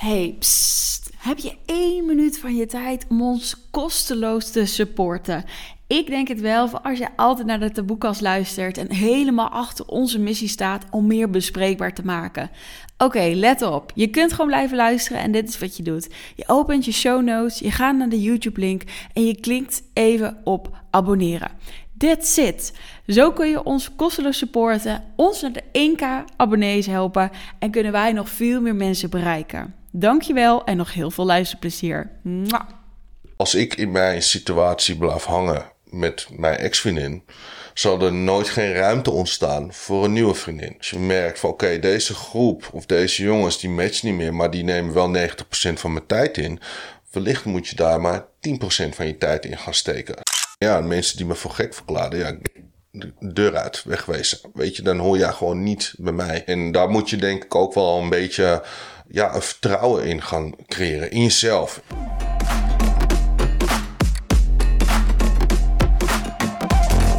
Hey. Heb je één minuut van je tijd om ons kosteloos te supporten? Ik denk het wel, voor als je altijd naar de taboekast luistert en helemaal achter onze missie staat om meer bespreekbaar te maken. Oké, let op. Je kunt gewoon blijven luisteren en dit is wat je doet. Je opent je show notes, je gaat naar de YouTube-link en je klikt even op abonneren. That's it. Zo kun je ons kosteloos supporten, ons naar de 1k abonnees helpen en kunnen wij nog veel meer mensen bereiken. Dankjewel en nog heel veel luisterplezier. Mwah. Als ik in mijn situatie blijf hangen met mijn ex-vriendin, zal er nooit geen ruimte ontstaan voor een nieuwe vriendin. Als je merkt van oké, deze groep of deze jongens die matchen niet meer, maar die nemen wel 90% van mijn tijd in. Wellicht moet je daar maar 10% van je tijd in gaan steken. Ja, mensen die me voor gek verklaren, ja, de deur uit, wegwezen. Weet je, dan hoor je gewoon niet bij mij. En daar moet je denk ik ook wel een beetje ja, een vertrouwen in gaan creëren. In jezelf.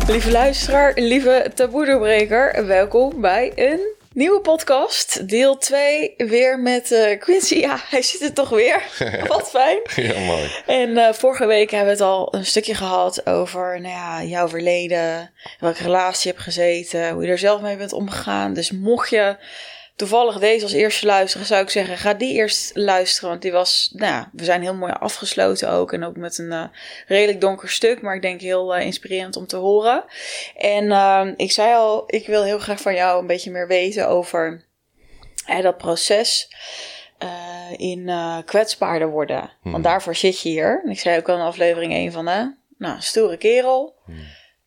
Lieve luisteraar, lieve taboedoorbreker, welkom bij een nieuwe podcast. Deel 2, weer met eh, Quincy. Ja, hij zit er toch weer. Wat fijn. Ja, mooi. En eh, vorige week hebben we het al een stukje gehad over nou ja, jouw verleden, welke relatie je hebt gezeten, hoe je er zelf mee bent omgegaan. Dus mocht je toevallig deze als eerste luisteren, zou ik zeggen, ga die eerst luisteren. Want die was, nou ja, we zijn heel mooi afgesloten ook. En ook met een uh, redelijk donker stuk, maar ik denk heel uh, inspirerend om te horen. En uh, ik zei al, ik wil heel graag van jou een beetje meer weten over dat proces. in kwetsbaarder worden. Want Hmm. daarvoor zit je hier. En ik zei ook al in aflevering 1 van, hè, nou, stoere kerel.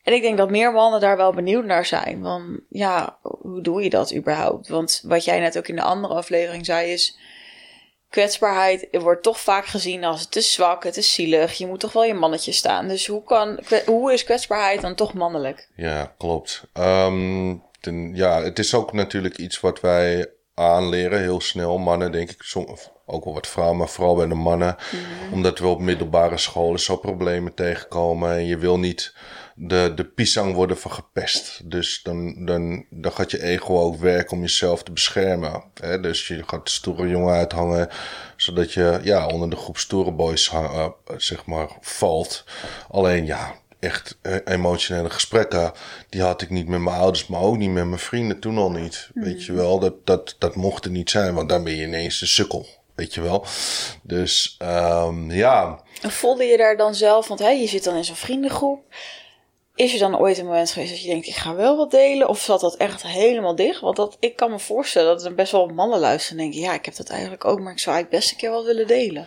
En ik denk dat meer mannen daar wel benieuwd naar zijn. Van ja, hoe doe je dat überhaupt? Want wat jij net ook in de andere aflevering zei is... kwetsbaarheid wordt toch vaak gezien als het is zwak, het is zielig. Je moet toch wel je mannetje staan. Dus hoe, kan, hoe is kwetsbaarheid dan toch mannelijk? Ja, klopt. Ehm, ten- ja, het is ook natuurlijk iets wat wij aanleren, heel snel. Mannen, denk ik, ook wel wat vrouwen, maar vooral bij de mannen. Omdat we op middelbare scholen zo problemen tegenkomen. En je wil niet de, de pisang worden van gepest. Dus dan, dan, dan gaat je ego ook werken om jezelf te beschermen. Hè? Dus je gaat stoere jongen uithangen, zodat je ja, onder de groep stoere boys eh, zeg maar, valt. Alleen ja, echt eh, emotionele gesprekken. Die had ik niet met mijn ouders, maar ook niet met mijn vrienden. Toen al niet. Weet je wel, dat, dat, dat mocht er niet zijn, want dan ben je ineens een sukkel. Weet je wel. Dus ehm, ja, En voelde je daar dan zelf, want hè, je zit dan in zo'n vriendengroep. Is er dan ooit een moment geweest dat je denkt, ik ga wel wat delen? Of zat dat echt helemaal dicht? Want dat, ik kan me voorstellen dat er best wel mannen luisteren en denken, ja, ik heb dat eigenlijk ook, maar ik zou eigenlijk best een keer wel willen delen.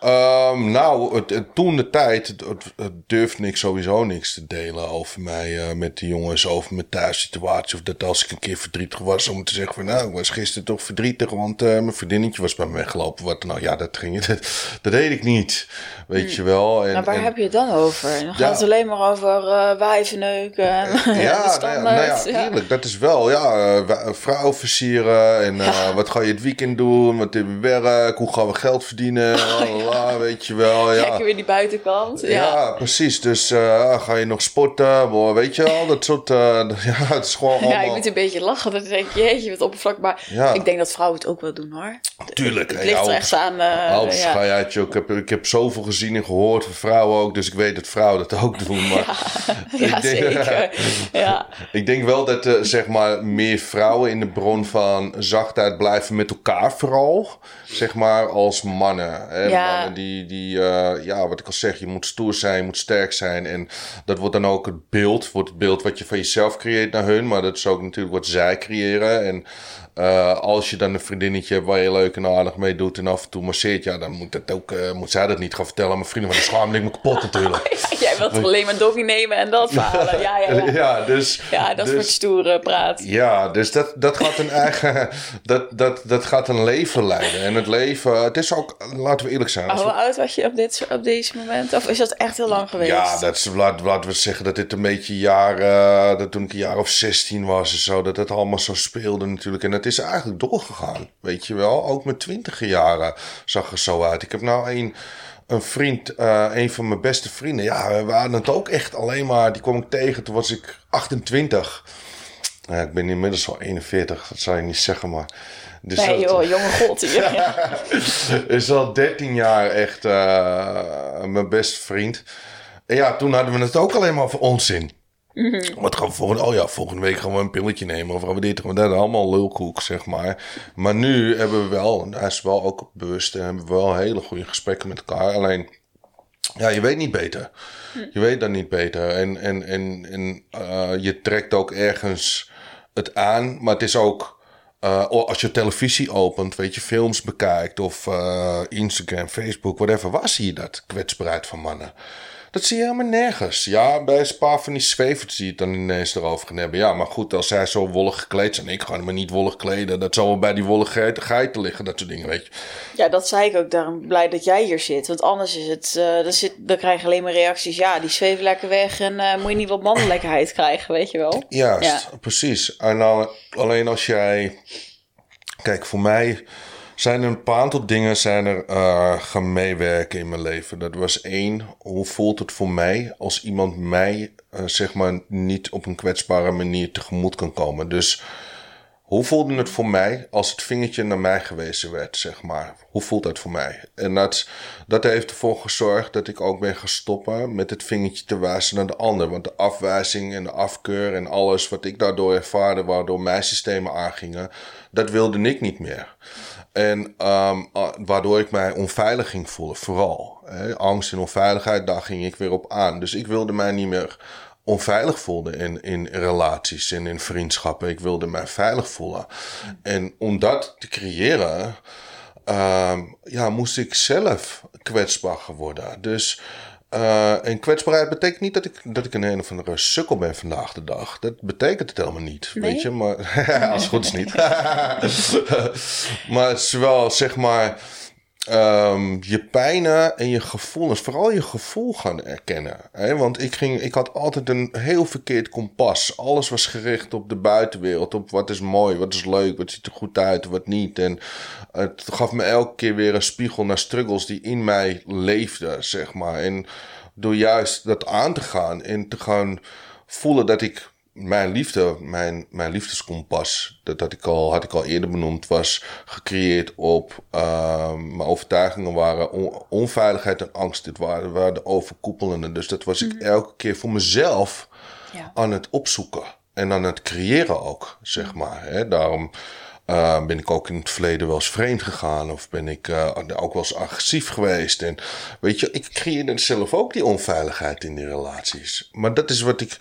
Ehm, nou, het, het- toen de tijd het, het, durfde ik sowieso niks te delen over mij eh, met de jongens, over mijn thuissituatie. Of dat als ik een keer verdrietig was, om te zeggen van nou, ik was gisteren toch verdrietig, want eh, mijn vriendinnetje was bij me weggelopen. Wat nou, ja, dat ging dat, dat deed ik niet, weet je wel. En, nou, waar en- heb je het dan over? Dan gaat Ja. het alleen maar over eh wijvenneuken en de Ja, nou ja, nou ja, ja. eerlijk, dat is wel, ja, eh, vrouw versieren en eh, wat ga je het weekend doen, wat we werk, hoe gaan we geld verdienen, lalala, weet je wel, ja. Kijk weer die buitenkant. Ja. Precies. Dus eh, ga je nog sporten? Boah, weet je wel, dat soort... eh, ja, het is gewoon Ja, ik allemaal... moet een beetje lachen. Dan denk je, jeetje, wat oppervlak. Maar Ja. ik denk dat vrouwen het ook wel doen hoor. Tuurlijk. Het ligt er echt aan. eh, schajaatje. Ik heb, ik heb zoveel gezien en gehoord van vrouwen ook. Dus ik weet dat vrouwen dat ook doen. Maar Ja, ik, denk, zeker. Ja. ik denk wel dat eh, zeg maar meer vrouwen in de bron van zachtheid blijven met elkaar vooral. Zeg maar als mannen. Hè? Ja. Mannen die, die eh, ja, wat ik al zeg, je moet stoer zijn, je moet sterk zijn. En dat wordt dan ook het beeld, wordt het beeld wat je van jezelf creëert naar hun. Maar dat is ook natuurlijk wat zij creëren. En eh, als je dan een vriendinnetje hebt waar je leuk en aardig mee doet en af en toe masseert, ja, dan moet, dat ook, eh, moet zij dat niet gaan vertellen. Mijn vrienden, want de schaam ligt me kapot natuurlijk. Jij wilt toch alleen maar doggy nemen en dat verhalen. Ja, ja, ja. ja, dus... Ja, dat dus, soort stoere praat. Ja, dus dat, dat gaat een eigen. Dat, dat, dat gaat een leven leiden. En het leven, het is ook, laten we eerlijk zijn. Als hoe oud was je op, dit, op deze moment? Of is dat echt heel lang geweest? ja, dat is, laat, laten we zeggen dat dit een beetje jaar, eh, dat toen ik een jaar of 16 was en zo, dat het allemaal zo speelde natuurlijk. En het is eigenlijk doorgegaan, weet je wel. Ook mijn twintige jaren zag er zo uit. Ik heb nou een, een vriend, eh, een van mijn beste vrienden. Ja, we hadden het ook echt alleen maar, die kwam ik tegen, toen was ik 28. Ja, ik ben inmiddels al 41, dat zou je niet zeggen, maar Dus nee dat- joh, jonge god hier. Ja. is al 13 jaar echt eh, mijn beste vriend. En ja, toen hadden we het ook alleen maar voor onzin. Wat gaan we volgende, oh ja, volgende week gaan we een pilletje nemen. Of gaan we dit, gaan we dat. Allemaal lulkoek, zeg maar. Maar nu hebben we wel, en hij is wel ook bewust. En hebben we wel hele goede gesprekken met elkaar. Alleen, ja, je weet niet beter. Je weet dan niet beter. En, en, en, en eh, je trekt ook ergens het aan. Maar het is ook... eh, als je televisie opent, weet je, films bekijkt of eh, Instagram, Facebook, whatever, waar zie je dat? Kwetsbaarheid van mannen. Dat zie je helemaal nergens. Ja, bij een paar van die zwevers zie je het dan ineens erover gaan hebben. Ja, maar goed, als zij zo wollig gekleed zijn, ik ga me niet wollig kleden. Dat zal wel bij die wollige geiten, liggen, dat soort dingen, weet je. ja, dat zei ik ook. Daarom blij dat jij hier zit. Want anders is het, eh, dan, zit, dan krijg je alleen maar reacties. Ja, die zweven lekker weg en eh, moet je niet wat mannelijkheid krijgen, weet je wel. Juist, Ja. precies. En dan, alleen als jij... Kijk, voor mij zijn een paar aantal dingen zijn er, eh, gaan meewerken in mijn leven. Dat was één, hoe voelt het voor mij als iemand mij eh, zeg maar niet op een kwetsbare manier tegemoet kan komen. Dus hoe voelde het voor mij als het vingertje naar mij gewezen werd, zeg maar? Hoe voelt dat voor mij? En dat, dat heeft ervoor gezorgd dat ik ook ben gaan stoppen met het vingertje te wijzen naar de ander. Want de afwijzing en de afkeur en alles wat ik daardoor ervaarde, waardoor mijn systemen aangingen, dat wilde ik niet meer. En ehm, waardoor ik mij onveilig ging voelen, vooral. Hè? Angst en onveiligheid, daar ging ik weer op aan. Dus ik wilde mij niet meer onveilig voelde in, in relaties en in vriendschappen. Ik wilde mij veilig voelen. En om dat te creëren, ehm, ja, moest ik zelf kwetsbaar worden. Dus, eh, en kwetsbaarheid betekent niet dat ik, dat ik een een of andere sukkel ben vandaag de dag. Dat betekent het helemaal niet, Nee? weet je. Maar als het goed is niet. maar het is wel, zeg maar... ehm, je pijnen en je gevoelens, vooral je gevoel gaan erkennen. Hè? Want ik, ging, ik had altijd een heel verkeerd kompas. Alles was gericht op de buitenwereld, op wat is mooi, wat is leuk, wat ziet er goed uit, wat niet. En het gaf me elke keer weer een spiegel naar struggles die in mij leefden, zeg maar. En door juist dat aan te gaan en te gaan voelen dat ik mijn liefde, mijn, mijn liefdeskompas, dat had ik, al, had ik al eerder benoemd, was gecreëerd op ehm, mijn overtuigingen waren on- onveiligheid en angst. Dit waren, waren de overkoepelende. Dus dat was ik elke keer voor mezelf Ja. aan het opzoeken. En aan het creëren ook, zeg maar. Hè. Daarom eh, ben ik ook in het verleden wel eens vreemd gegaan. Of ben ik eh, ook wel eens agressief geweest. En weet je, ik creëerde zelf ook die onveiligheid in die relaties. Maar dat is wat ik...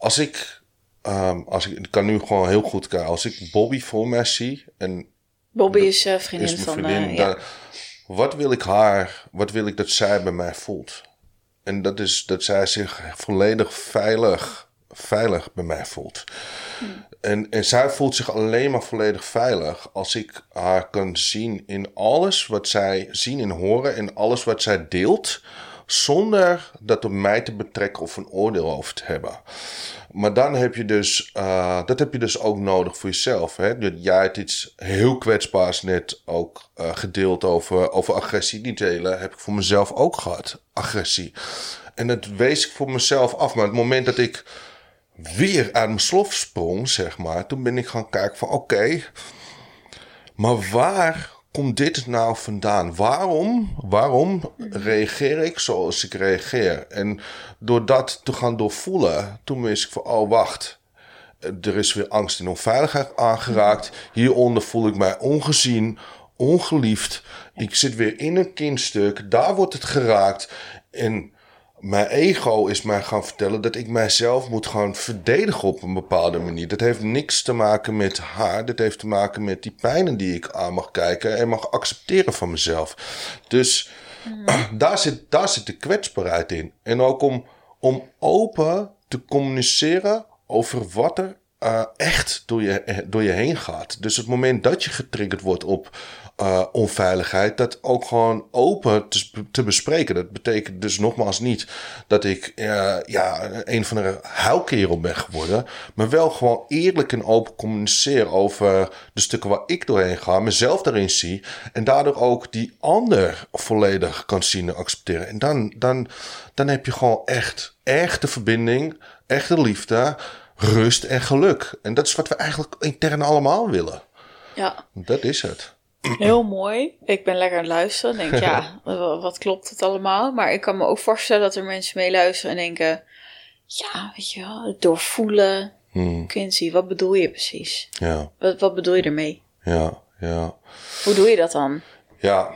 Als ik... ehm, als ik, ik kan nu gewoon heel goed kijken. Als ik Bobby voor mij zie... En Bobby is eh, vriendin is van... vriendin. eh, ja. daar- wat wil ik haar, wat wil ik dat zij bij mij voelt? En dat is dat zij zich volledig veilig, veilig bij mij voelt. En, en zij voelt zich alleen maar volledig veilig als ik haar kan zien in alles wat zij zien en horen en alles wat zij deelt, zonder dat op mij te betrekken of een oordeel over te hebben. Maar dan heb je dus, eh, dat heb je dus ook nodig voor jezelf. Hè? Jij hebt iets heel kwetsbaars net ook eh, gedeeld over, over agressie. Die delen heb ik voor mezelf ook gehad, agressie. En dat wees ik voor mezelf af. Maar het moment dat ik weer uit mijn slof sprong, zeg maar, toen ben ik gaan kijken van oké, maar waar komt dit nou vandaan? Waarom, waarom reageer ik zoals ik reageer? En door dat te gaan doorvoelen, toen wist ik van, oh wacht, er is weer angst en onveiligheid aangeraakt. Hieronder voel ik mij ongezien, ongeliefd. Ik zit weer in een kindstuk, daar wordt het geraakt. En mijn ego is mij gaan vertellen dat ik mijzelf moet gaan verdedigen op een bepaalde manier. Dat heeft niks te maken met haar. Dat heeft te maken met die pijnen die ik aan mag kijken en mag accepteren van mezelf. Dus daar, zit, daar zit de kwetsbaarheid in. En ook om, om open te communiceren over wat er eh, echt door je, door je heen gaat. Dus het moment dat je getriggerd wordt op eh, onveiligheid, dat ook gewoon open te, te bespreken. Dat betekent dus nogmaals niet dat ik eh, ja, een van de huilkerel ben geworden, maar wel gewoon eerlijk en open communiceren over de stukken waar ik doorheen ga, mezelf daarin zie en daardoor ook die ander volledig kan zien en accepteren. En dan, dan, dan heb je gewoon echt echte verbinding, echte liefde, rust en geluk. En dat is wat we eigenlijk intern allemaal willen. Ja. Dat is het. Heel mooi. Ik ben lekker aan het luisteren. Denk, ja, wat klopt het allemaal? Maar ik kan me ook voorstellen dat er mensen meeluisteren en denken... Ja, weet je wel, het doorvoelen. Hmm. Quincy, wat bedoel je precies? Ja, Wat, wat bedoel je ermee? ja, ja. Hoe doe je dat dan? Ja,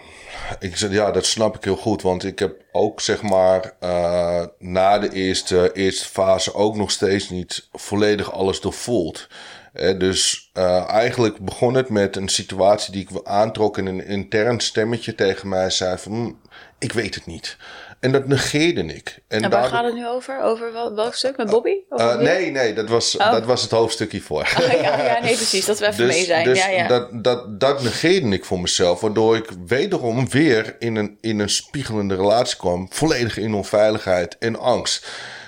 ik, zeg- ja, dat snap ik heel goed. Want ik heb ook, zeg maar, eh, na de eerste, eerste fase ook nog steeds niet volledig alles doorvoeld. Dus eh, eigenlijk begon het met een situatie die ik aantrok en een intern stemmetje tegen mij zei van, "Hm, ik weet het niet. En dat negeerde ik. En waar daardoor- gaat het nu over? Over wel- welk stuk? Met Bobby? Eh, nee, nee, dat was, Oh. dat was het hoofdstuk hiervoor. Oh, ja, ja, nee, precies. Dat we even mee zijn. dus ja, ja. Dat, dat, dat negeerde ik voor mezelf. Waardoor ik wederom weer in een, in een spiegelende relatie kwam. Volledig in onveiligheid en angst.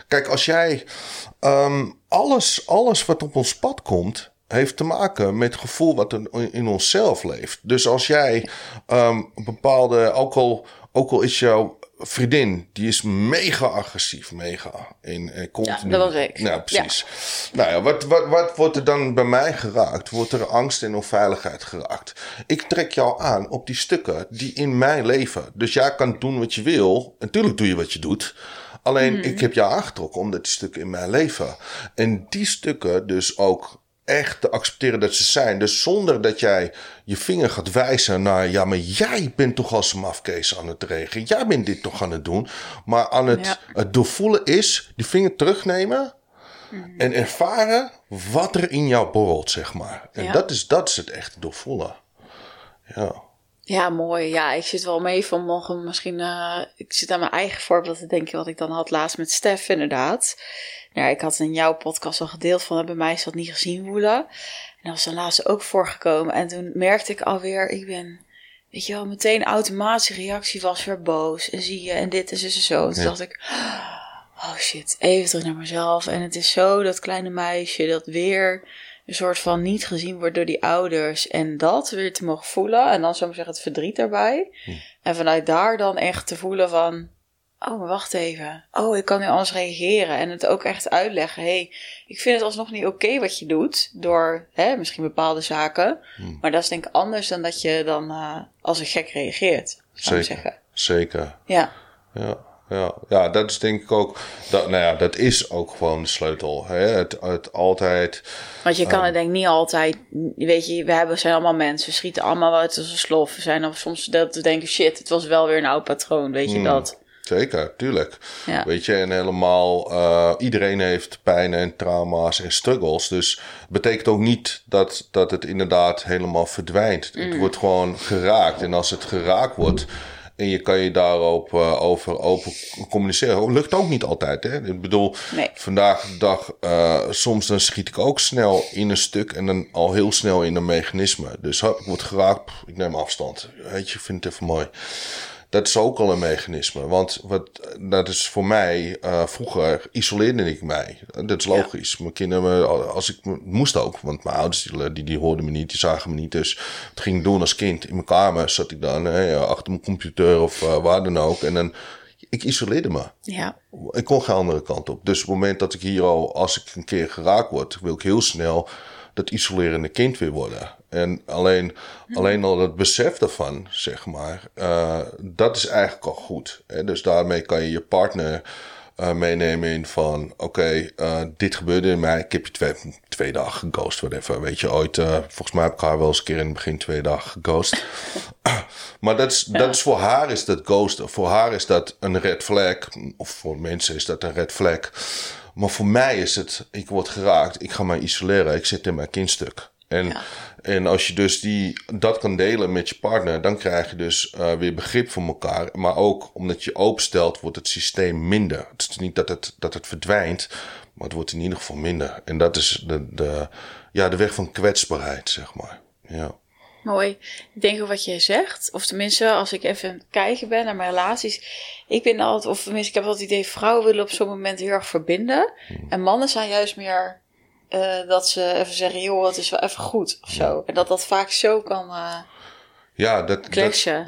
Kijk, als jij ehm, alles, alles wat op ons pad komt. Heeft te maken met het gevoel wat er in- in onszelf leeft. Dus als jij ehm, een bepaalde, ook al, ook al is jouw vriendin, die is mega agressief, mega. En, en continu. dat was ik. Nou, precies. Nou ja, wat, wat, wat wordt er dan bij mij geraakt? Wordt er angst en onveiligheid geraakt? Ik trek jou aan op die stukken die in mijn leven. Dus jij kan doen wat je wil. Natuurlijk doe je wat je doet. Alleen ik heb jou aangetrokken omdat die stukken in mijn leven. En die stukken dus ook echt te accepteren dat ze zijn. Dus zonder dat jij je vinger gaat wijzen naar... ja, maar jij bent toch als een mafkees aan het regen. Jij bent dit toch aan het doen. Maar aan het, Ja. het doorvoelen is die vinger terugnemen... en ervaren wat er in jou borrelt, zeg maar. En Ja. dat, is, dat is het echte doorvoelen. Ja. Ja, mooi. Ja, ik zit wel mee van morgen misschien... eh, ik zit aan mijn eigen voorbeeld te denken... wat ik dan had laatst met Stef, inderdaad. Ja, ik had in jouw podcast al gedeeld van... bij mij is dat niet gezien voelen. En dat was dan laatst ook voorgekomen. En toen merkte ik alweer... ik ben... Weet je wel, meteen automatische reactie was weer boos. En zie je, en dit en zus en zo. En toen Ja. dacht ik... Oh shit, even terug naar mezelf. En het is zo dat kleine meisje dat weer een soort van niet gezien wordt door die ouders. En dat weer te mogen voelen. En dan zou ik zeggen het verdriet daarbij. En vanuit daar dan echt te voelen van... Oh, maar wacht even. Oh, ik kan nu anders reageren. En het ook echt uitleggen. hey, ik vind het alsnog niet oké wat je doet. Door hè, misschien bepaalde zaken. Maar dat is denk ik anders dan dat je dan eh, als een gek reageert. Zou Zeker. zeggen. Zeker. Ja. Ja, ja, ja, dat is denk ik ook. Dat, nou ja, dat is ook gewoon de sleutel. Hè? Het, het altijd. Want je kan het denk ik niet altijd, weet je, we hebben, zijn allemaal mensen, we schieten allemaal uit als een slof. We zijn dan soms dat we denken, shit, het was wel weer een oud patroon, weet je dat. Zeker, tuurlijk. Ja. Weet je, en helemaal. eh, iedereen heeft pijn en trauma's en struggles. Dus betekent ook niet dat, dat het inderdaad helemaal verdwijnt. Mm. Het wordt gewoon geraakt. En als het geraakt wordt. En je kan je daarop eh, over open communiceren. Lukt ook niet altijd. Hè? Ik bedoel, Nee. vandaag de dag, eh, soms dan schiet ik ook snel in een stuk en dan al heel snel in een mechanisme. Dus hop, ik word geraakt, ik neem afstand. Weet je, ik vind het even mooi. Dat is ook al een mechanisme. Want wat, dat is voor mij, eh, vroeger isoleerde ik mij. Dat is logisch. Mijn kinderen, als ik moest ook, want mijn ouders die, die, hoorden me niet, die zagen me niet. Dus wat ging doen als kind? In mijn kamer zat ik dan hè, achter mijn computer of eh, waar dan ook. En dan, ik isoleerde me. Ja, Ik kon geen andere kant op. Dus op het moment dat ik hier al, als ik een keer geraakt word, wil ik heel snel dat isolerende kind weer worden. En alleen, alleen al het besef daarvan, zeg maar, eh, dat is eigenlijk al goed. Hè? Dus daarmee kan je je partner eh, meenemen in van, oké, eh, dit gebeurde in mij. Ik heb je twee, twee dagen geghost, whatever. Weet je, ooit, volgens mij heb ik haar wel eens een keer in het begin twee dagen geghost. Maar dat is, dat is voor haar is dat ghosten. Voor haar is dat een red flag. Of voor mensen is dat een red flag. Maar voor mij is het, ik word geraakt, ik ga mij isoleren, ik zit in mijn kindstuk. En, Ja. en als je dus die, dat kan delen met je partner, dan krijg je dus eh, weer begrip voor elkaar. Maar ook omdat je openstelt, wordt het systeem minder. Het is niet dat het, dat het verdwijnt, maar het wordt in ieder geval minder. En dat is de, de, ja, de weg van kwetsbaarheid, zeg maar. Ja. mooi. Ik denk ook wat je zegt, of tenminste, als ik even kijken ben naar mijn relaties. Ik ben altijd, of tenminste, ik heb altijd het idee, vrouwen willen op zo'n moment heel erg verbinden. En mannen zijn juist meer eh, dat ze even zeggen, joh, het is wel even goed, of zo. En dat dat vaak zo kan... eh, Ja, dat,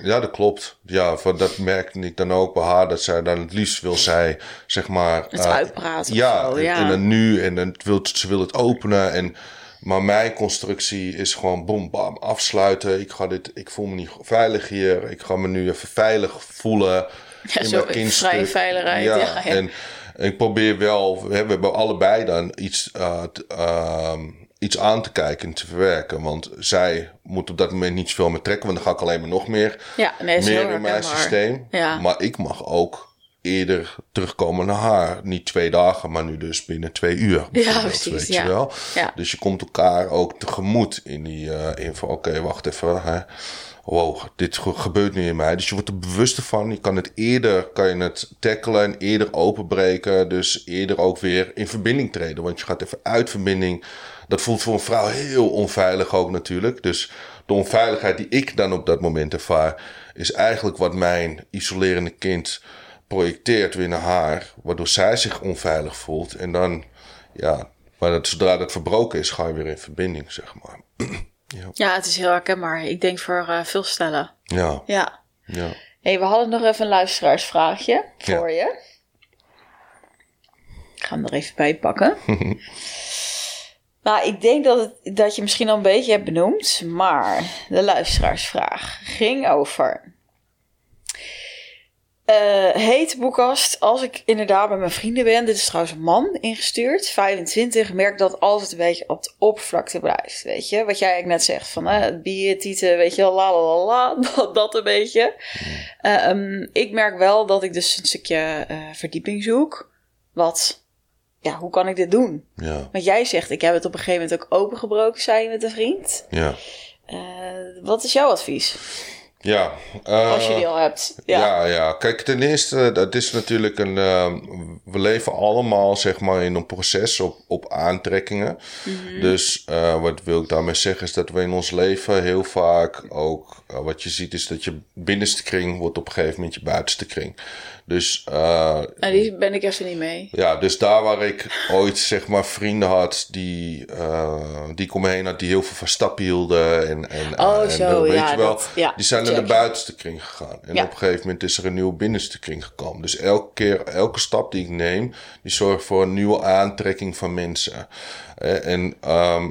ja, dat klopt. Ja, voor dat merkte ik dan ook bij haar. Dat zij dan het liefst wil zij, zeg maar... Het eh, uitpraten Ja, ja. en dan nu. En dan wil, ze wil het openen. En Maar mijn constructie is gewoon boom, bam, afsluiten. Ik, ga dit, ik voel me niet veilig hier. Ik ga me nu even veilig voelen. Ja, zo vrije veiligheid. Ja, Ja, ja. en ik probeer wel, we hebben allebei dan iets, uh, t- ehm, iets aan te kijken en te verwerken. Want zij moet op dat moment niet zoveel meer trekken, want dan ga ik alleen maar nog meer, Ja, nee, meer in mijn systeem. Ja. Maar ik mag ook eerder terugkomen naar haar. Niet twee dagen, maar nu dus binnen twee uur. bijvoorbeeld, precies, Weet ja. je wel? Ja. Dus je komt elkaar ook tegemoet in die eh in van oké, wacht even. Hè. Wow, dit ge- gebeurt nu in mij. Dus je wordt er bewuster van. Je kan het eerder kan je het tackelen en eerder openbreken. Dus eerder ook weer in verbinding treden. Want je gaat even uit verbinding. Dat voelt voor een vrouw heel onveilig ook natuurlijk. Dus de onveiligheid die ik dan op dat moment ervaar, is eigenlijk wat mijn isolerende kind projecteert weer naar haar. Waardoor zij zich onveilig voelt. En dan, ja, maar dat, zodra dat verbroken is, ga je weer in verbinding, zeg maar. Ja, het is heel herkenbaar. Ik denk voor eh, veel stellen. Ja, Ja. ja. hey, we hadden nog even een luisteraarsvraagje voor je. Ik ga hem er even bij pakken. nou, ik denk dat, het, dat je misschien al een beetje hebt benoemd. Maar de luisteraarsvraag ging over... Eh heet boekkast, als ik inderdaad bij mijn vrienden ben, dit is trouwens een man ingestuurd, 25, merk dat altijd een beetje op de oppervlakte blijft, weet je. Wat jij eigenlijk net zegt, van eh, het bier, tieten, weet je la la la la, dat, dat een beetje. Eh, ehm, ik merk wel dat ik dus een stukje verdieping zoek. Wat, ja, hoe kan ik dit doen? Ja, Want jij zegt, ik heb het op een gegeven moment ook opengebroken, zei je met een vriend. ja. Wat is jouw advies? Ja, eh, Als je die al hebt. Ja. ja. ja, Kijk, ten eerste, dat is natuurlijk een. eh, we leven allemaal, zeg maar, in een proces op, op aantrekkingen. Mhm. Dus eh, wat wil ik daarmee zeggen, is dat we in ons leven heel vaak ook. eh, wat je ziet, is dat je binnenste kring wordt op een gegeven moment je buitenste kring. Dus eh, Nou, die ben ik even niet mee. ja, dus daar waar ik ooit zeg maar vrienden had die, eh, die ik om me heen had, die heel veel van stap hielden. En, en, Oh, en, zo, weet ja, je wel, dat- ja, die zijn naar de buitenste kring gegaan. En Ja. op een gegeven moment is er een nieuwe binnenste kring gekomen. Dus elke keer, elke stap die ik neem, die zorgt voor een nieuwe aantrekking van mensen. Eh, En, ehm,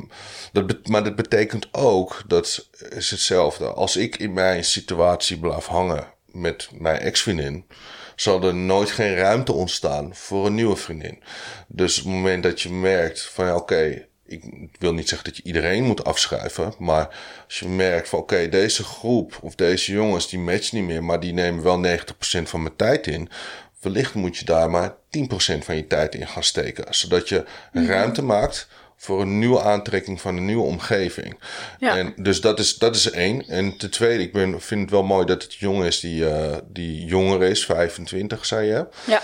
dat maar dat betekent ook, dat is hetzelfde. Als ik in mijn situatie blijf hangen met mijn ex-vriendin, zal er nooit geen ruimte ontstaan voor een nieuwe vriendin. Dus op het moment dat je merkt van ja, oké, ik wil niet zeggen dat je iedereen moet afschuiven, maar als je merkt van oké, deze groep of deze jongens die matchen niet meer, maar die nemen wel 90% van mijn tijd in. Wellicht moet je daar maar 10% van je tijd in gaan steken, zodat je ruimte maakt voor een nieuwe aantrekking van een nieuwe omgeving. Ja. En dus dat is, dat is één. En ten tweede, ik ben, vind het wel mooi dat het jong is die, eh, die jonger is, 25 zei je. Ja.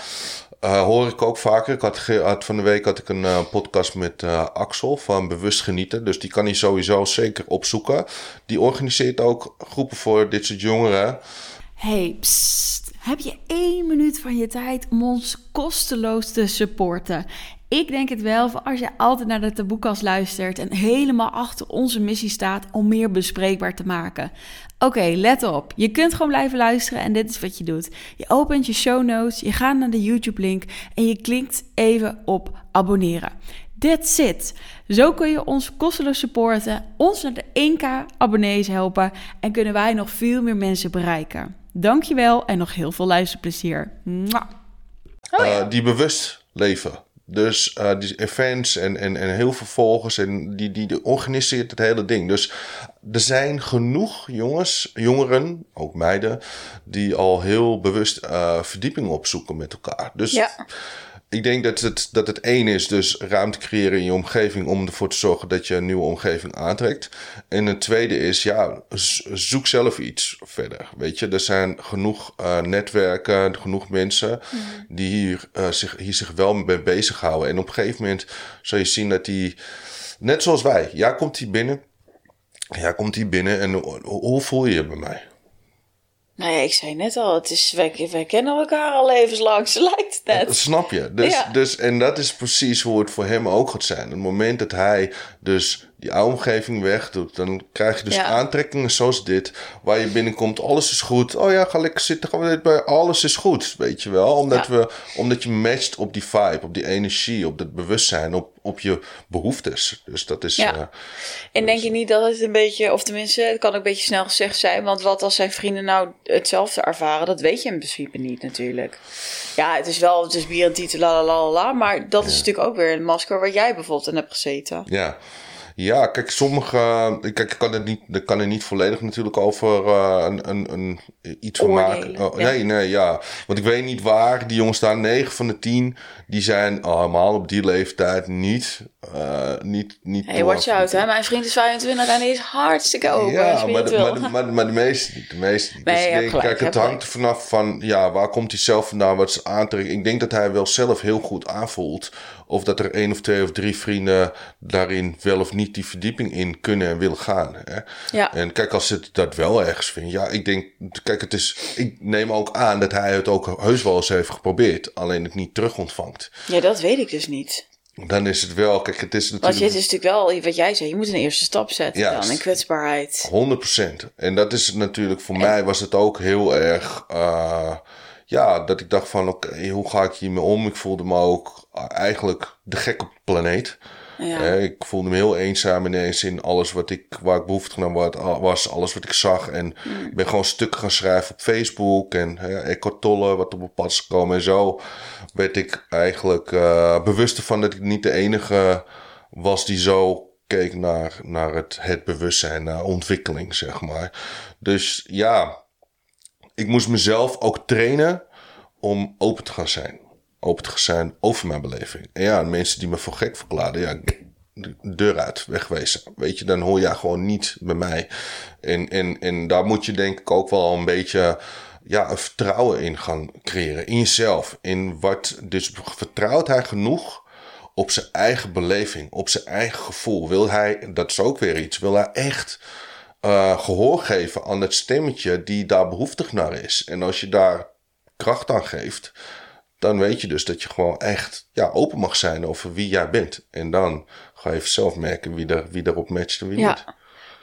Eh, hoor ik ook vaker. Ik had, had van de week had ik een eh, podcast met eh, Axel van Bewust Genieten. Dus die kan hij sowieso zeker opzoeken. Die organiseert ook groepen voor dit soort jongeren. Hey, psst. Heb je één minuut van je tijd om ons kosteloos te supporten? Ik denk het wel, voor als je altijd naar de taboekast luistert en helemaal achter onze missie staat om meer bespreekbaar te maken. Oké, let op. Je kunt gewoon blijven luisteren en dit is wat je doet. Je opent je show notes, je gaat naar de YouTube-link en je klikt even op abonneren. That's it. Zo kun je ons kosteloos supporten, ons naar de 1k abonnees helpen en kunnen wij nog veel meer mensen bereiken. Dankjewel en nog heel veel luisterplezier. Eh, die bewust leven. Dus eh, die events en, en, en heel veel volgers en die, die, organiseert het hele ding. Dus er zijn genoeg jongens, jongeren, ook meiden, die al heel bewust eh, verdieping opzoeken met elkaar. Dus Ja. Ik denk dat het, dat het één is, dus ruimte creëren in je omgeving om ervoor te zorgen dat je een nieuwe omgeving aantrekt. En het tweede is, ja, zoek zelf iets verder. Weet je, er zijn genoeg eh, netwerken, genoeg mensen die hier, eh, zich, hier zich wel mee bezighouden. En op een gegeven moment zal je zien dat die, net zoals wij, ja, komt die binnen. Ja, komt die binnen en hoe, hoe voel je je bij mij? Nou ja, ik zei net al, het is, wij, wij kennen elkaar al levenslang, zo lijkt het net. Snap je? Dus, Ja. dus, en dat is precies hoe het voor hem ook gaat zijn. Het moment dat hij dus die oude omgeving wegdoet, dan krijg je dus Ja. aantrekkingen zoals dit, waar je binnenkomt, alles is goed. Oh ja, ga lekker zitten, gaan we dit bij, alles is goed, weet je wel. Omdat, Ja. we, omdat je matcht op die vibe, op die energie, op het bewustzijn, op, op je behoeftes. Dus dat is... Ja. eh, En denk je niet dat het een beetje, of tenminste, het kan ook een beetje snel gezegd zijn, want wat als zijn vrienden nou hetzelfde ervaren, dat weet je in principe niet natuurlijk. Ja, het is wel, het is bier en titel, la la la la, maar dat is natuurlijk ook weer een masker waar jij bijvoorbeeld in hebt gezeten. Ja. Ja, kijk, sommige. Kijk, ik kan het niet, ik kan er niet volledig natuurlijk over eh, een, een, een, iets van maken. Oh, ja. Nee, nee, ja. Want ik weet niet waar die jongens staan. 9 van de 10, die zijn allemaal op die leeftijd niet. eh niet, niet Hey, watch out, hè. Mijn vriend is 25 en die is hartstikke open Ja, maar de, maar, de, maar, de, maar de meeste niet. De meeste niet. Nee, dus denk, gelijk, kijk, het hangt er vanaf van, ja, waar komt hij zelf vandaan, wat is aantrekking. Ik denk dat hij wel zelf heel goed aanvoelt of dat er één of twee of drie vrienden daarin wel of niet die verdieping in kunnen en willen gaan. Hè? Ja. En kijk, als het dat wel ergens vindt, ja, ik denk, kijk, het is, ik neem ook aan dat hij het ook heus wel eens heeft geprobeerd, alleen het niet terug ontvangt. ja, dat weet ik dus niet. Dan is het wel, kijk, het is Want natuurlijk... dit is natuurlijk wel, wat jij zei, je moet een eerste stap zetten Juist. dan in kwetsbaarheid. 100%. En dat is natuurlijk, voor mij was het ook heel erg, eh, ja, dat ik dacht van, oké, hoe ga ik hiermee om? Ik voelde me ook eigenlijk de gek op de planeet. Ja. Ik voelde me heel eenzaam ineens in alles wat ik, waar ik behoefte aan was, alles wat ik zag. En ik ben gewoon stukken gaan schrijven op Facebook en uh, Eckhart Tolle, wat op mijn pad is gekomen. En zo werd ik eigenlijk eh bewust ervan dat ik niet de enige was die zo keek naar, naar het, het bewustzijn, naar ontwikkeling, zeg maar. Dus ja, ik moest mezelf ook trainen om open te gaan zijn. Open te gaan zijn over mijn beleving. En ja, mensen die me voor gek verklaarden, ja, de deur uit, wegwezen. Weet je, dan hoor je gewoon niet bij mij. En, en, en daar moet je denk ik ook wel een beetje ja, een vertrouwen in gaan creëren. In jezelf. In wat, dus vertrouwt hij genoeg op zijn eigen beleving, op zijn eigen gevoel. Wil hij, dat is ook weer iets, wil hij echt uh, gehoor geven aan het stemmetje die daar behoeftig naar is. En als je daar kracht aan geeft, dan weet je dus dat je gewoon echt ja, open mag zijn over wie jij bent. En dan ga je zelf merken wie, er, wie erop matcht en wie Ja. niet.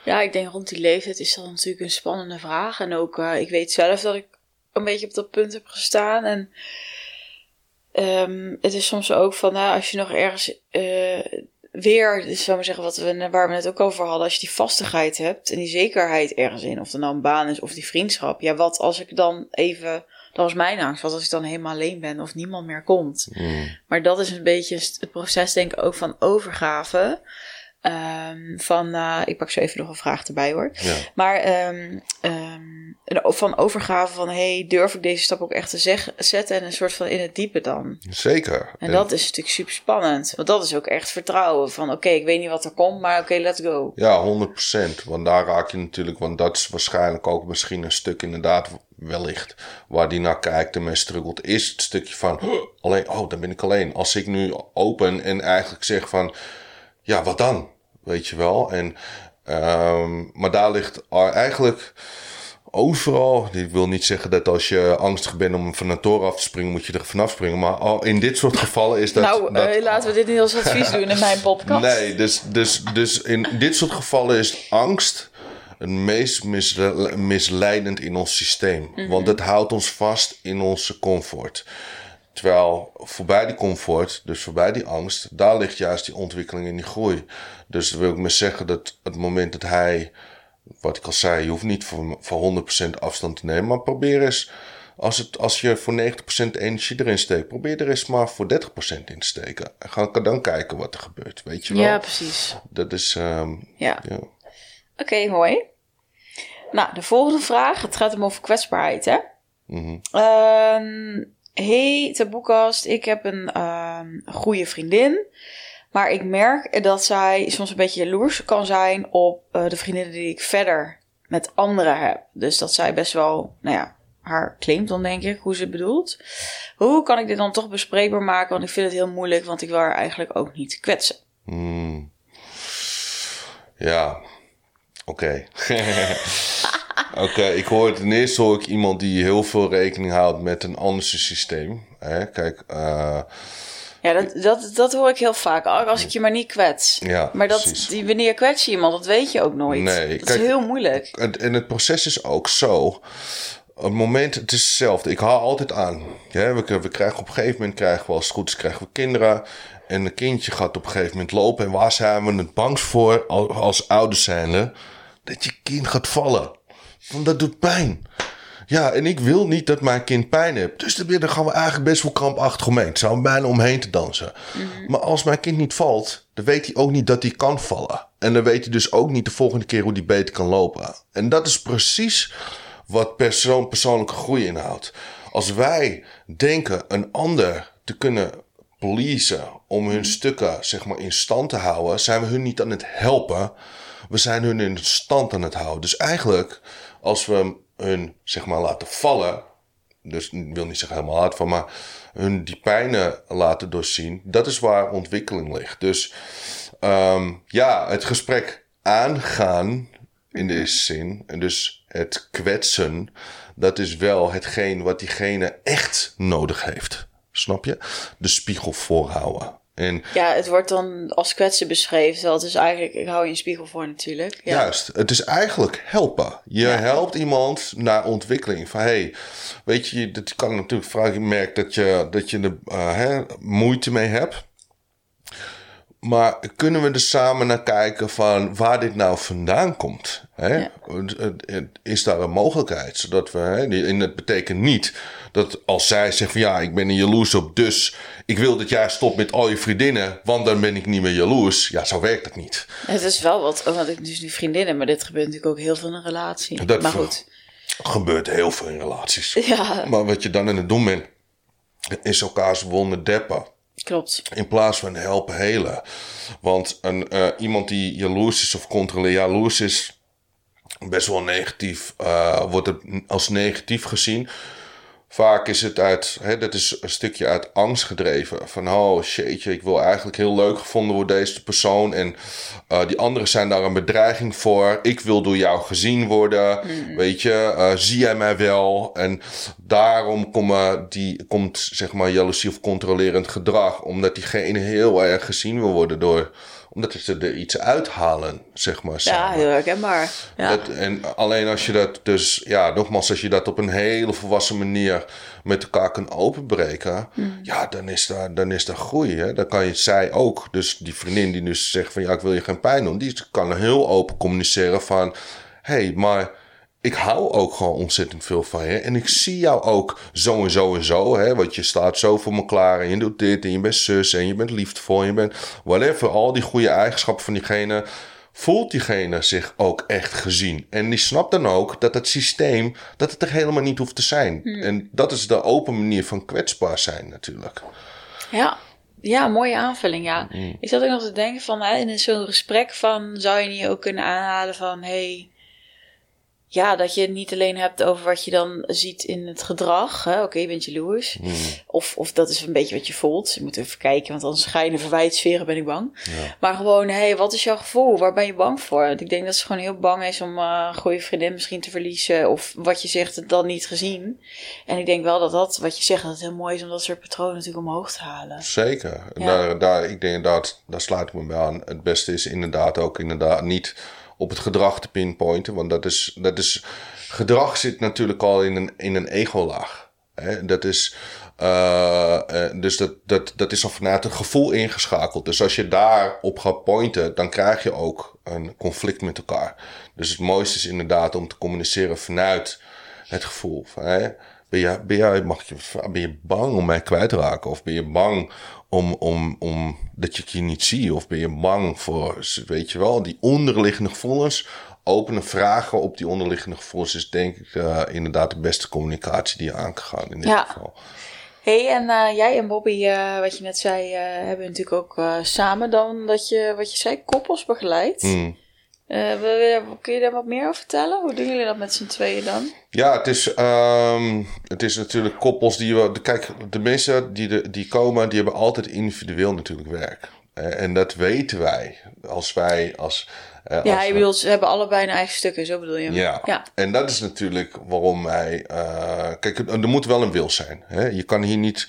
Ja, ik denk rond die leeftijd is dat natuurlijk een spannende vraag. En ook, uh, ik weet zelf dat ik een beetje op dat punt heb gestaan. En um, het is soms ook van, nou, als je nog ergens uh, weer, dus zou maar zeggen, wat we, waar we het ook over hadden, als je die vastigheid hebt en die zekerheid ergens in, of het nou een baan is of die vriendschap. Ja, wat als ik dan even, dat was mijn angst, wat als ik dan helemaal alleen ben of niemand meer komt. Mm. Maar dat is een beetje het proces, denk ik, ook van overgave. Um, van, uh, ik pak zo even nog een vraag erbij hoor. Ja. Maar um, um, van overgave van, hey, durf ik deze stap ook echt te zeg, zetten en een soort van in het diepe dan? Zeker. En, en dat is natuurlijk super spannend. Want dat is ook echt vertrouwen van, oké, okay, ik weet niet wat er komt, maar oké, okay, let's go. Ja, 100%. Want daar raak je natuurlijk, want dat is waarschijnlijk ook misschien een stuk inderdaad wellicht waar die naar kijkt en mee struggelt, is het stukje van alleen, oh, dan ben ik alleen. Als ik nu open en eigenlijk zeg van, ja, wat dan? Weet je wel. En, um, maar daar ligt eigenlijk overal. Ik wil niet zeggen dat als je angstig bent om van een toren af te springen, moet je er vanaf springen. Maar al in dit soort gevallen is dat. Nou, dat, uh, laten we dit niet als advies doen in mijn podcast. Nee, dus, dus, dus in dit soort gevallen is angst het meest misle misleidend in ons systeem. Mm -hmm. Want het houdt ons vast in onze comfort. Terwijl voorbij die comfort, dus voorbij die angst, daar ligt juist die ontwikkeling en die groei. Dus wil ik maar zeggen dat het moment dat hij, wat ik al zei, je hoeft niet voor, voor 100% afstand te nemen, maar probeer eens, als, het, als je voor 90% energie erin steekt, probeer er eens maar voor 30% in te steken. En ga dan kijken wat er gebeurt, weet je wel? Ja, precies. Dat is, um, ja. ja. Oké, okay, mooi. Nou, de volgende vraag, het gaat hem over kwetsbaarheid, hè? Mm -hmm. um, Hey, Taboekast, ik heb een uh, goede vriendin. Maar ik merk dat zij soms een beetje jaloers kan zijn op uh, de vriendinnen die ik verder met anderen heb. Dus dat zij best wel, nou ja, haar claimt dan denk ik, hoe ze het bedoelt. Hoe kan ik dit dan toch bespreekbaar maken? Want ik vind het heel moeilijk, want ik wil haar eigenlijk ook niet kwetsen. Mm. Ja, oké. Oké, okay, ik hoor ten eerste hoor ik iemand die heel veel rekening houdt met een ander systeem. Hè? Kijk, uh, Ja, dat, dat, dat hoor ik heel vaak. Als ik je maar niet kwets. Ja, maar dat, precies. die, wanneer kwets je iemand, dat weet je ook nooit. Nee, dat kijk, is heel moeilijk. En, en het proces is ook zo. Het moment, het is hetzelfde. Ik haal altijd aan. Ja, we, we krijgen op een gegeven moment, krijgen we als het goed is, krijgen we kinderen. En een kindje gaat op een gegeven moment lopen. En waar zijn we het bangst voor als, als ouders zijnde? Dat je kind gaat vallen. Want dat doet pijn. Ja, en ik wil niet dat mijn kind pijn heeft. Dus daar gaan we eigenlijk best wel krampachtig omheen. Het zou bijna omheen te dansen. Maar als mijn kind niet valt, dan weet hij ook niet dat hij kan vallen. En dan weet hij dus ook niet de volgende keer hoe hij beter kan lopen. En dat is precies wat persoon, persoonlijke groei inhoudt. Als wij denken een ander te kunnen pleasen om hun stukken zeg maar in stand te houden, zijn we hun niet aan het helpen. We zijn hun in stand aan het houden. Dus eigenlijk, als we hun zeg maar laten vallen, dus ik wil niet zeggen helemaal hard van, maar hun die pijnen laten doorzien, dat is waar ontwikkeling ligt. Dus um, ja, het gesprek aangaan in deze zin, en dus het kwetsen, dat is wel hetgeen wat diegene echt nodig heeft. Snap je? De spiegel voorhouden. En ja, het wordt dan als kwetsen beschreven. Terwijl het is eigenlijk, ik hou je een spiegel voor natuurlijk. Ja. Juist, het is eigenlijk helpen. Je ja. helpt iemand naar ontwikkeling. Van hey, weet je, dat kan natuurlijk vragen. Je merkt dat je, dat je er uh, hè, moeite mee hebt. Maar kunnen we er samen naar kijken van waar dit nou vandaan komt? Hè? Ja. Is daar een mogelijkheid? Zodat we, hè, en het betekent niet dat als zij zegt van ja, ik ben er jaloers op, dus ik wil dat jij stopt met al je vriendinnen, want dan ben ik niet meer jaloers. Ja, zo werkt het niet. Het is wel wat, want ik dus nu vriendinnen, maar dit gebeurt natuurlijk ook heel veel in een relatie. Dat maar goed. gebeurt heel veel in relaties. Ja. Maar wat je dan aan het doen bent, is elkaars wonden deppen. Klopt. In plaats van helpen helen. Want een, uh, iemand die jaloers is of controleer jaloers is, best wel negatief, uh, wordt het als negatief gezien. Vaak is het uit, hè, dat is een stukje uit angst gedreven. Van, oh shitje, ik wil eigenlijk heel leuk gevonden worden deze persoon. En uh, die anderen zijn daar een bedreiging voor. Ik wil door jou gezien worden. Mm. Weet je, uh, zie jij mij wel? En daarom komen die, komt, zeg maar, jaloezie of controlerend gedrag. Omdat diegene heel erg gezien wil worden door omdat ze er iets uithalen, zeg maar. Samen. Ja, heel herkenbaar. Ja. Dat, en alleen als je dat dus, ja, nogmaals, als je dat op een hele volwassen manier met elkaar kan openbreken, mm. ja, dan is daar, dan is daar groei. Hè? Dan kan je, zij ook, dus die vriendin die dus zegt van ja, ik wil je geen pijn doen, die kan heel open communiceren van, hé, hey, maar ik hou ook gewoon ontzettend veel van je. En ik zie jou ook zo en zo en zo. Hè? Want je staat zo voor me klaar. En je doet dit. En je bent zus. En je bent liefdevol. En je bent whatever. Al die goede eigenschappen van diegene. Voelt diegene zich ook echt gezien. En die snapt dan ook dat het systeem. Dat het er helemaal niet hoeft te zijn. Hmm. En dat is de open manier van kwetsbaar zijn natuurlijk. Ja. Ja, mooie aanvulling, ja. Mm. Ik zat ook nog te denken van, hè, in zo'n gesprek van, zou je niet ook kunnen aanhalen van, hey, ja, dat je het niet alleen hebt over wat je dan ziet in het gedrag. Oké, okay, je bent jaloers. Mm. Of, of dat is een beetje wat je voelt. Je moet even kijken, want anders in de verwijtsferen, ben ik bang. Ja. Maar gewoon, hé, hey, wat is jouw gevoel? Waar ben je bang voor? Ik denk dat ze gewoon heel bang is om uh, een goede vriendin misschien te verliezen. Of wat je zegt, het dan niet gezien. En ik denk wel dat dat, wat je zegt, dat het heel mooi is om dat soort patronen natuurlijk omhoog te halen. Zeker. Ja. Daar, daar, ik denk dat, daar sluit ik me bij aan. Het beste is inderdaad ook inderdaad niet op het gedrag te pinpointen. Want dat is, dat is, gedrag zit natuurlijk al in een, in een ego-laag. Dat is, uh, uh, dus dat, dat, dat is al vanuit het gevoel ingeschakeld. Dus als je daarop gaat pointen, dan krijg je ook een conflict met elkaar. Dus het mooiste is inderdaad om te communiceren vanuit het gevoel. Van, hè? Ben je, ben, je, mag je, ben je bang om mij kwijt te raken? Of ben je bang om, om, om dat je je niet ziet? Of ben je bang voor, weet je wel, die onderliggende gevoelens? Openen vragen op die onderliggende gevoelens is denk ik uh, inderdaad de beste communicatie die je aan kan gaan in dit Ja. geval. hey, en uh, jij en Bobby, uh, wat je net zei, hebben natuurlijk ook samen dan dat je, wat je zei, koppels begeleid. Hmm. Uh, kun je daar wat meer over vertellen? Hoe doen jullie dat met z'n tweeën dan? Ja, het is, um, het is natuurlijk koppels die we. Kijk, de mensen die, de, die komen, die hebben altijd individueel natuurlijk werk. En dat weten wij. Als wij als. Uh, ja, als je bedoelt, ze hebben allebei hun eigen stukken, zo bedoel je? Ja. ja. En dat is natuurlijk waarom wij. Uh, kijk, er moet wel een wil zijn. Hè? Je kan hier niet.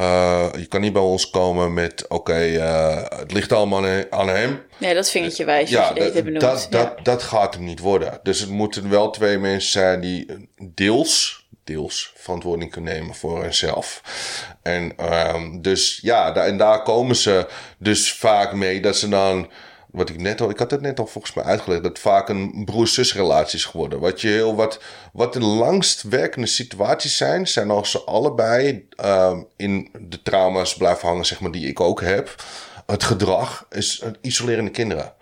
Uh, je kan niet bij ons komen met, oké, uh, het ligt allemaal aan hem. Nee, dat vingertje wijs. Ja, dat, dat, dat, dat gaat hem niet worden. Dus het moeten wel twee mensen zijn die deels, deels verantwoording kunnen nemen voor hunzelf. En um, dus ja, en daar komen ze dus vaak mee dat ze dan wat ik net al, ik had het net al volgens mij uitgelegd, dat vaak een broer-zus relatie is geworden. Wat je heel wat, wat de langst werkende situaties zijn, zijn als ze allebei uh, in de trauma's blijven hangen, zeg maar, die ik ook heb. Het gedrag is isolerende kinderen.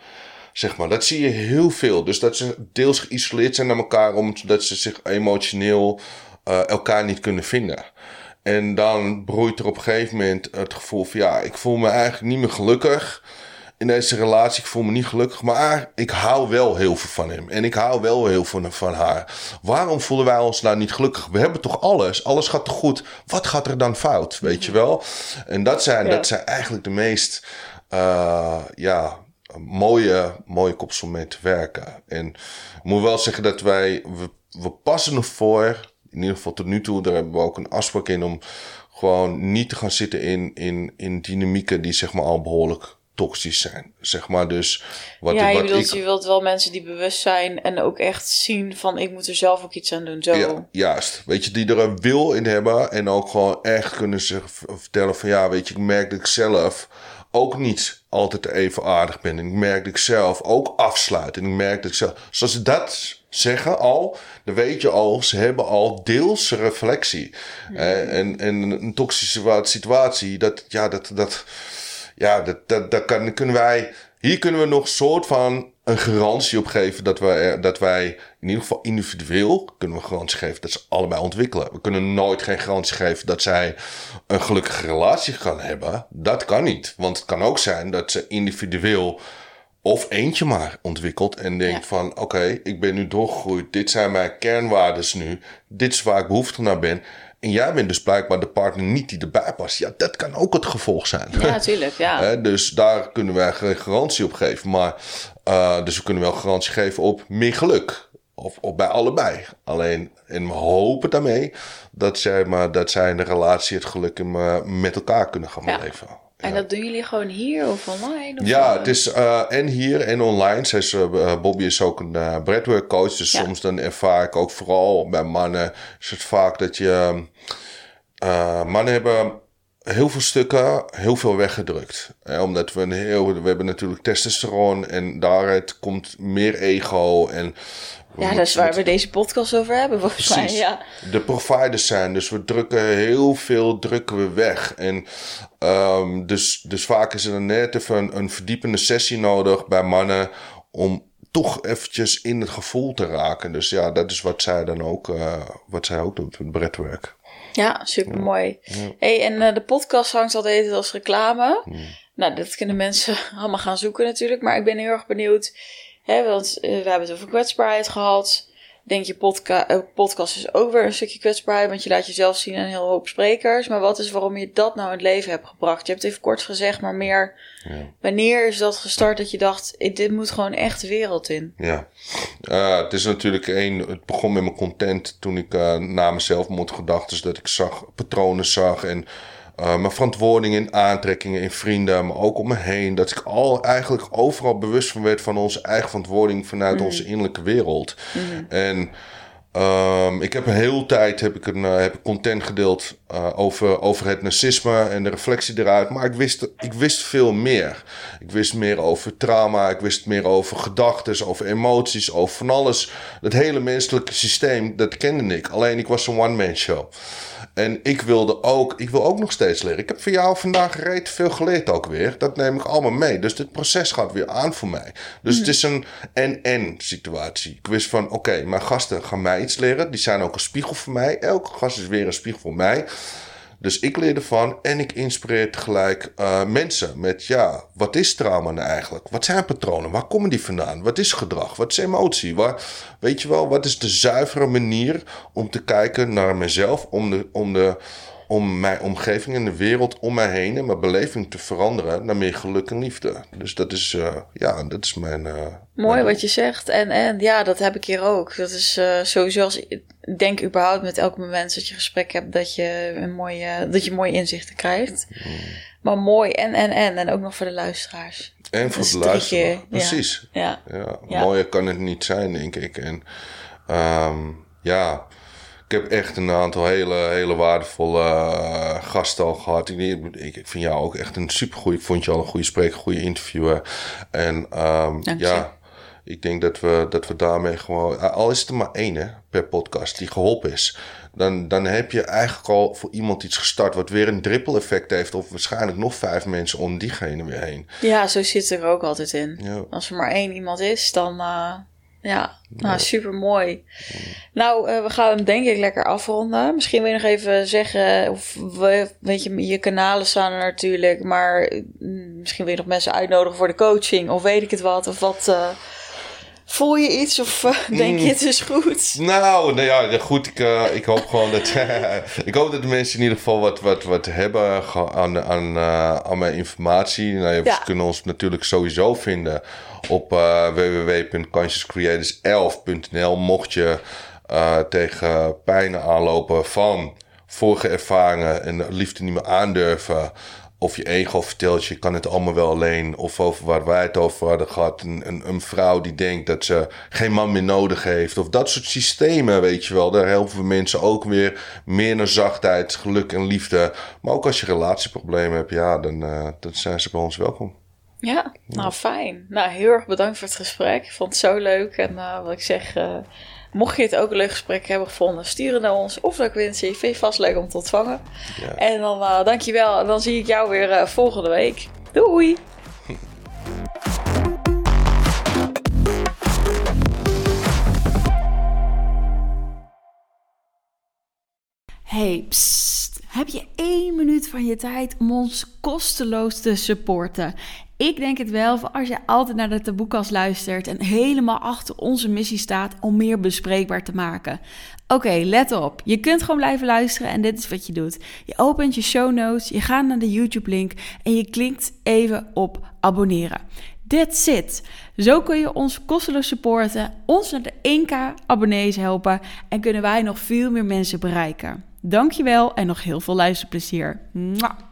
Zeg maar, dat zie je heel veel. Dus dat ze deels geïsoleerd zijn naar elkaar, omdat ze zich emotioneel uh, elkaar niet kunnen vinden. En dan broeit er op een gegeven moment het gevoel van ja, ik voel me eigenlijk niet meer gelukkig in deze relatie. Ik voel me niet gelukkig, maar ik hou wel heel veel van hem. En ik hou wel heel veel van haar. Waarom voelen wij ons nou niet gelukkig? We hebben toch alles? Alles gaat toch goed? Wat gaat er dan fout? Weet je wel? En dat zijn, dat zijn eigenlijk de meest, uh, ja, mooie, mooie kopsel mee te werken. En ik moet wel zeggen dat wij, we, we passen ervoor, in ieder geval tot nu toe, daar hebben we ook een afspraak in om gewoon niet te gaan zitten in, in, in dynamieken die zeg maar al behoorlijk toxisch zijn. Zeg maar dus. Wat, ja, je, wilt, je wilt wel mensen die bewust zijn en ook echt zien van ik moet er zelf ook iets aan doen. Zo. Ja, juist. Weet je, die er een wil in hebben en ook gewoon echt kunnen zich vertellen van ja, weet je, ik merk dat ik zelf ook niet altijd even aardig ben. En ik merk dat ik zelf ook afsluit. En ik merk dat ik zelf. Zoals ze dat zeggen al, dan weet je al, ze hebben al deels reflectie. en, en een toxische situatie, dat, ja, dat, dat, ja, dat, dat, dat kan, kunnen wij. Hier kunnen we nog een soort van een garantie op geven dat wij, dat wij in ieder geval individueel kunnen we garantie geven dat ze allebei ontwikkelen. We kunnen nooit geen garantie geven dat zij een gelukkige relatie gaan hebben. Dat kan niet. Want het kan ook zijn dat ze individueel of eentje maar ontwikkelt en denkt van oké, ik ben nu doorgegroeid. Dit zijn mijn kernwaarden nu. Dit is waar ik behoefte naar ben. En jij bent dus blijkbaar de partner niet die erbij past. Ja, dat kan ook het gevolg zijn. Ja, natuurlijk. Ja. dus daar kunnen wij geen garantie op geven. Maar, uh, dus we kunnen wel garantie geven op meer geluk. Of, of bij allebei. Alleen, en we hopen daarmee dat zij, maar, dat zij in de relatie het geluk in, uh, met elkaar kunnen gaan ja. En dat doen jullie gewoon hier of online? Of ja, het is uh, en hier en online. Zij uh, Bobby is ook een uh, breadwork coach. Dus soms dan ervaar ik ook vooral bij mannen... is het vaak dat je... mannen hebben heel veel stukken heel veel weggedrukt. omdat we een heel... We hebben natuurlijk testosteron en daaruit komt meer ego en ja, dat is waar we deze podcast over hebben, volgens mij. Ja. De providers zijn, dus we drukken heel veel drukken we weg. En um, dus, dus vaak is er net even een, een verdiepende sessie nodig bij mannen om toch eventjes in het gevoel te raken. Dus ja, dat is wat zij dan ook, uh, wat zij ook doet met breadwork. Ja, super mooi. Hey, en uh, de podcast hangt altijd als reclame. Nou, dat kunnen mensen allemaal gaan zoeken natuurlijk. Maar ik ben heel erg benieuwd Hè, want uh, we hebben het over kwetsbaarheid gehad. Denk je, podca uh, podcast is ook weer een stukje kwetsbaarheid, want je laat jezelf zien aan een heel hoop sprekers. Maar wat is waarom je dat nou in het leven hebt gebracht? Je hebt het even kort gezegd, maar meer. Ja. Wanneer is dat gestart dat je dacht, dit moet gewoon echt de wereld in? Ja, uh, het is natuurlijk één. Het begon met mijn content toen ik na mezelf moet gedachten, dat ik zag, patronen zag en uh, mijn verantwoording in aantrekkingen, in vrienden, maar ook om me heen. Dat ik al eigenlijk overal bewust van werd van onze eigen verantwoording vanuit onze mhm. innerlijke wereld. Mhm. En um, ik heb een hele tijd heb ik een, uh, heb content gedeeld uh, over, over het narcisme en de reflectie eruit. Maar ik wist, ik wist veel meer. Ik wist meer over trauma, ik wist meer over gedachten, over emoties, over van alles. Het hele menselijke systeem, dat kende ik. Alleen ik was een one-man show. En ik wilde ook, ik wil ook nog steeds leren. Ik heb voor jou vandaag reed veel geleerd ook weer. Dat neem ik allemaal mee. Dus dit proces gaat weer aan voor mij. Dus het is een en-en situatie. Ik wist van, oké, mijn gasten gaan mij iets leren. Die zijn ook een spiegel voor mij. Elke gast is weer een spiegel voor mij. Dus ik leer ervan en ik inspireer tegelijk uh, mensen met, ja, wat is trauma nou eigenlijk? Wat zijn patronen? Waar komen die vandaan? Wat is gedrag? Wat is emotie? Waar, weet je wel, wat is de zuivere manier om te kijken naar mezelf, om de, om de, om mijn omgeving en de wereld om mij heen en mijn beleving te veranderen naar meer geluk en liefde. Dus dat is, uh, ja, dat is mijn. Uh, Mooi mijn... wat je zegt. En, en ja, dat heb ik hier ook. Dat is uh, sowieso als ik denk überhaupt met elk moment dat je gesprek hebt, dat je een mooie, dat je mooie inzichten krijgt. Mm. Maar mooi en, en, en. En ook nog voor de luisteraars. En voor de luisteraars. Precies. Ja. Ja. ja. Mooier kan het niet zijn, denk ik. En um, ja ik heb echt een aantal hele, hele waardevolle uh, gasten al gehad. Ik, ik, vind jou ook echt een supergoeie. Ik vond je al een goede spreker, goede interviewer. En um, ja, ik denk dat we, dat we daarmee gewoon... Al is het er maar één hè, per podcast die geholpen is. Dan, dan heb je eigenlijk al voor iemand iets gestart... wat weer een drippel effect heeft... of waarschijnlijk nog vijf mensen om diegene weer heen. Ja, zo zit er ook altijd in. Ja. Als er maar één iemand is, dan... Uh ja, nou, super mooi. Nou, uh, we gaan hem denk ik lekker afronden. Misschien wil je nog even zeggen, of we, weet je, je kanalen staan er natuurlijk, maar mm, misschien wil je nog mensen uitnodigen voor de coaching, of weet ik het wat, of wat. Uh, voel je iets of uh, denk je het is goed? Nou, nou ja, goed. Ik, ik hoop gewoon dat. ik hoop dat de mensen in ieder geval wat, wat, wat hebben aan, aan, aan mijn informatie. Nou, ja. Ze kunnen ons natuurlijk sowieso vinden op uh, www.consciouscreators11.nl. Mocht je tegen pijnen aanlopen van vorige ervaringen en liefde niet meer aandurven. Of je ego vertelt, je kan het allemaal wel alleen. Of over waar wij het over hadden gehad. Een, een, een, vrouw die denkt dat ze geen man meer nodig heeft. Of dat soort systemen, weet je wel. Daar helpen we mensen ook weer meer naar zachtheid, geluk en liefde. Maar ook als je relatieproblemen hebt, ja, dan, uh, dan zijn ze bij ons welkom. Ja, nou fijn. Nou, heel erg bedankt voor het gesprek. Ik vond het zo leuk. En uh, wat ik zeg, uh, mocht je het ook een leuk gesprek hebben gevonden, stuur het naar ons. Of dat ik wens je, vind je vast leuk om te ontvangen. Ja. En dan uh, dankjewel. En dan zie ik jou weer volgende week. Doei! Hey, psst. Heb je één minuut van je tijd om ons kosteloos te supporten? Ik denk het wel, voor als je altijd naar de taboekas luistert en helemaal achter onze missie staat om meer bespreekbaar te maken. Oké, let op. Je kunt gewoon blijven luisteren en dit is wat je doet. Je opent je show notes, je gaat naar de YouTube-link en je klikt even op abonneren. That's it. Zo kun je ons kosteloos supporten, ons naar de 1k abonnees helpen en kunnen wij nog veel meer mensen bereiken. Dankjewel en nog heel veel luisterplezier. Mwah.